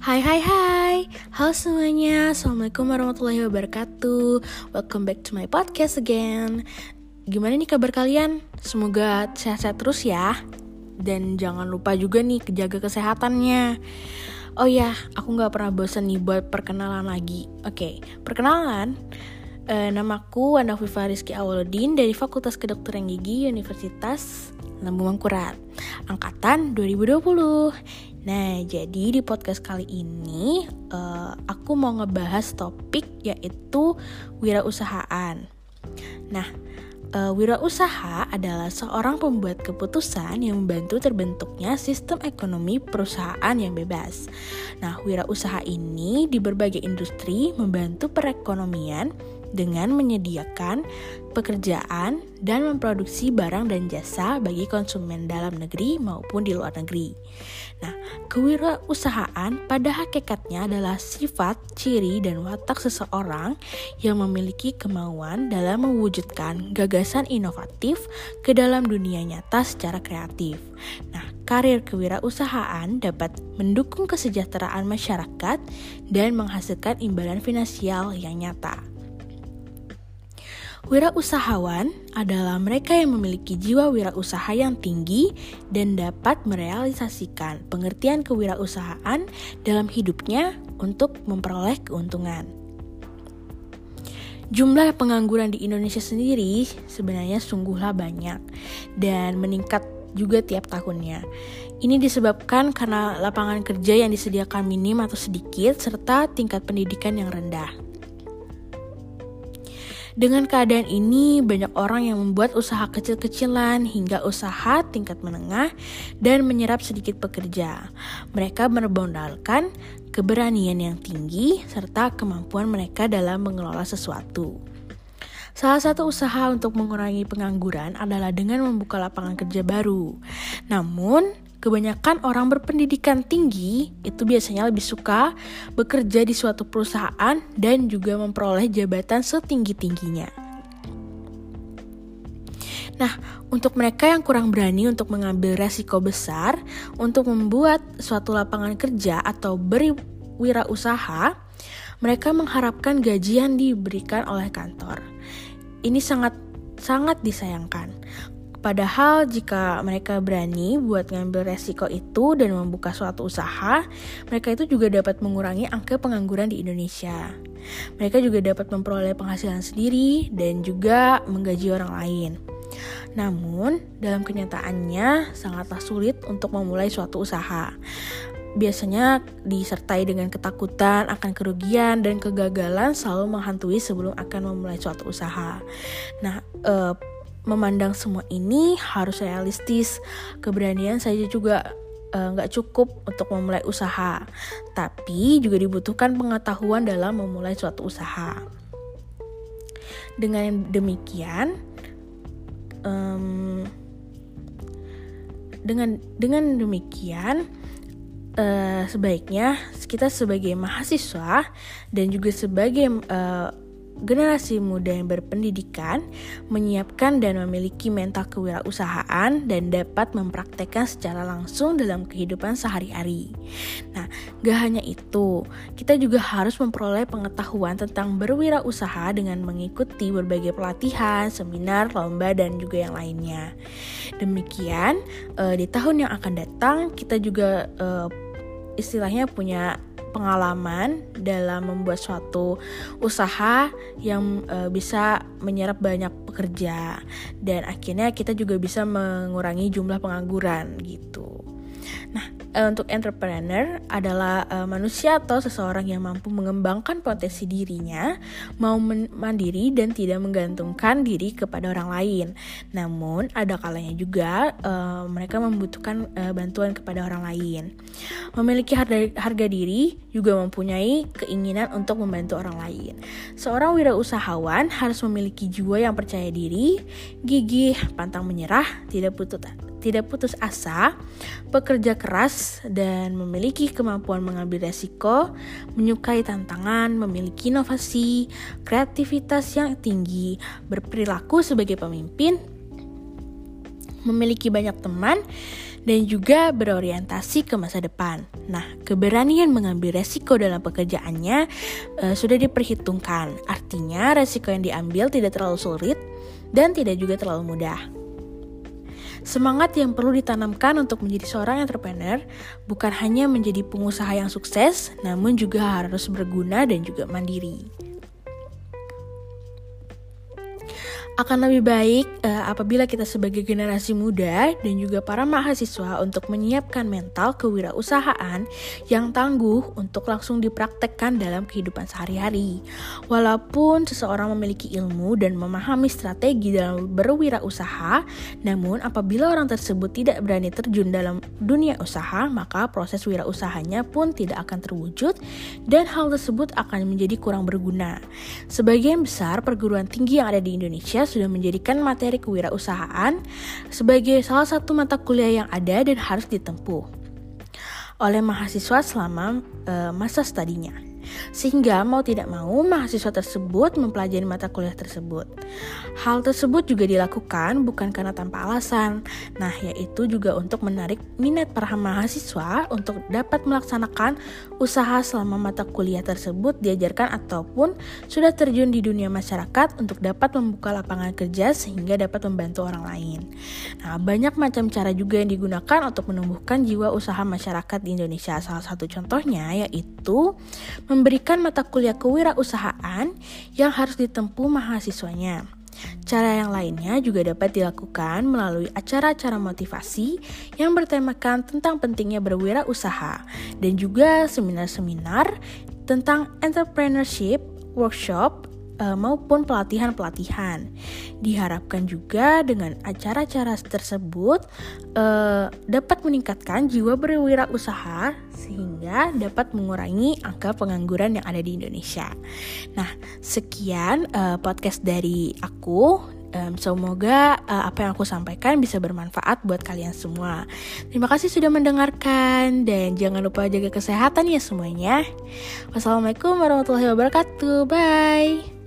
Hai hai hai. Halo semuanya. Assalamualaikum warahmatullahi wabarakatuh. Welcome back to my podcast again. Gimana nih kabar kalian? Semoga sehat-sehat terus ya. Dan jangan lupa juga nih Kejaga kesehatannya. Oh ya, aku gak pernah bosan nih buat perkenalan lagi. Oke, perkenalan uh, Namaku Anafifa Rizky Awaludin Dari Fakultas Kedokteran Gigi Universitas Lambung Mangkurat Angkatan 2020 Nah, jadi di podcast kali ini uh, aku mau ngebahas topik yaitu wirausahaan. Nah, uh, wirausaha adalah seorang pembuat keputusan yang membantu terbentuknya sistem ekonomi perusahaan yang bebas. Nah, wirausaha ini di berbagai industri membantu perekonomian dengan menyediakan pekerjaan dan memproduksi barang dan jasa bagi konsumen dalam negeri maupun di luar negeri. Nah, kewirausahaan pada hakikatnya adalah sifat, ciri, dan watak seseorang yang memiliki kemauan dalam mewujudkan gagasan inovatif ke dalam dunia nyata secara kreatif. Nah, karir kewirausahaan dapat mendukung kesejahteraan masyarakat dan menghasilkan imbalan finansial yang nyata. Wirausahawan adalah mereka yang memiliki jiwa wirausaha yang tinggi dan dapat merealisasikan pengertian kewirausahaan dalam hidupnya untuk memperoleh keuntungan. Jumlah pengangguran di Indonesia sendiri sebenarnya sungguhlah banyak dan meningkat juga tiap tahunnya. Ini disebabkan karena lapangan kerja yang disediakan minim atau sedikit serta tingkat pendidikan yang rendah. Dengan keadaan ini, banyak orang yang membuat usaha kecil-kecilan hingga usaha tingkat menengah dan menyerap sedikit pekerja. Mereka berbondalkan keberanian yang tinggi serta kemampuan mereka dalam mengelola sesuatu. Salah satu usaha untuk mengurangi pengangguran adalah dengan membuka lapangan kerja baru. Namun, Kebanyakan orang berpendidikan tinggi itu biasanya lebih suka bekerja di suatu perusahaan dan juga memperoleh jabatan setinggi-tingginya. Nah, untuk mereka yang kurang berani untuk mengambil resiko besar untuk membuat suatu lapangan kerja atau berwirausaha, mereka mengharapkan gaji yang diberikan oleh kantor. Ini sangat sangat disayangkan Padahal jika mereka berani buat ngambil resiko itu dan membuka suatu usaha, mereka itu juga dapat mengurangi angka pengangguran di Indonesia. Mereka juga dapat memperoleh penghasilan sendiri dan juga menggaji orang lain. Namun, dalam kenyataannya sangatlah sulit untuk memulai suatu usaha. Biasanya disertai dengan ketakutan akan kerugian dan kegagalan selalu menghantui sebelum akan memulai suatu usaha. Nah, eh, memandang semua ini harus realistis. Keberanian saja juga eh, nggak uh, cukup untuk memulai usaha, tapi juga dibutuhkan pengetahuan dalam memulai suatu usaha. Dengan demikian, um, dengan dengan demikian uh, sebaiknya kita sebagai mahasiswa dan juga sebagai uh, generasi muda yang berpendidikan menyiapkan dan memiliki mental kewirausahaan dan dapat mempraktekkan secara langsung dalam kehidupan sehari-hari. Nah, gak hanya itu, kita juga harus memperoleh pengetahuan tentang berwirausaha dengan mengikuti berbagai pelatihan, seminar, lomba, dan juga yang lainnya. Demikian, uh, di tahun yang akan datang kita juga uh, istilahnya punya pengalaman dalam membuat suatu usaha yang e, bisa menyerap banyak pekerja dan akhirnya kita juga bisa mengurangi jumlah pengangguran gitu. Nah, uh, untuk entrepreneur adalah uh, manusia atau seseorang yang mampu mengembangkan potensi dirinya, mau mandiri dan tidak menggantungkan diri kepada orang lain. Namun ada kalanya juga uh, mereka membutuhkan uh, bantuan kepada orang lain. Memiliki harga, harga diri juga mempunyai keinginan untuk membantu orang lain. Seorang wirausahawan harus memiliki jiwa yang percaya diri, gigih, pantang menyerah, tidak putus tidak putus asa, bekerja keras, dan memiliki kemampuan mengambil resiko, menyukai tantangan, memiliki inovasi, kreativitas yang tinggi, berperilaku sebagai pemimpin, memiliki banyak teman, dan juga berorientasi ke masa depan. Nah, keberanian mengambil resiko dalam pekerjaannya uh, sudah diperhitungkan. Artinya, resiko yang diambil tidak terlalu sulit dan tidak juga terlalu mudah. Semangat yang perlu ditanamkan untuk menjadi seorang entrepreneur bukan hanya menjadi pengusaha yang sukses, namun juga harus berguna dan juga mandiri. Akan lebih baik uh, apabila kita sebagai generasi muda dan juga para mahasiswa untuk menyiapkan mental kewirausahaan yang tangguh untuk langsung dipraktekkan dalam kehidupan sehari-hari. Walaupun seseorang memiliki ilmu dan memahami strategi dalam berwirausaha, namun apabila orang tersebut tidak berani terjun dalam dunia usaha, maka proses wirausahanya pun tidak akan terwujud dan hal tersebut akan menjadi kurang berguna. Sebagian besar perguruan tinggi yang ada di Indonesia sudah menjadikan materi kewirausahaan sebagai salah satu mata kuliah yang ada dan harus ditempuh oleh mahasiswa selama uh, masa studinya. Sehingga mau tidak mau mahasiswa tersebut mempelajari mata kuliah tersebut. Hal tersebut juga dilakukan bukan karena tanpa alasan. Nah, yaitu juga untuk menarik minat para mahasiswa untuk dapat melaksanakan usaha selama mata kuliah tersebut diajarkan ataupun sudah terjun di dunia masyarakat untuk dapat membuka lapangan kerja sehingga dapat membantu orang lain. Nah, banyak macam cara juga yang digunakan untuk menumbuhkan jiwa usaha masyarakat di Indonesia. Salah satu contohnya yaitu memberikan mata kuliah kewirausahaan yang harus ditempuh mahasiswanya. Cara yang lainnya juga dapat dilakukan melalui acara-acara motivasi yang bertemakan tentang pentingnya berwirausaha dan juga seminar-seminar tentang entrepreneurship, workshop, uh, maupun pelatihan-pelatihan. Diharapkan juga dengan acara-acara tersebut uh, dapat meningkatkan jiwa berwirausaha sehingga dapat mengurangi angka pengangguran yang ada di Indonesia. Nah, sekian uh, podcast dari aku Um, semoga uh, apa yang aku sampaikan bisa bermanfaat buat kalian semua. Terima kasih sudah mendengarkan dan jangan lupa jaga kesehatan ya semuanya. Wassalamualaikum warahmatullahi wabarakatuh. Bye.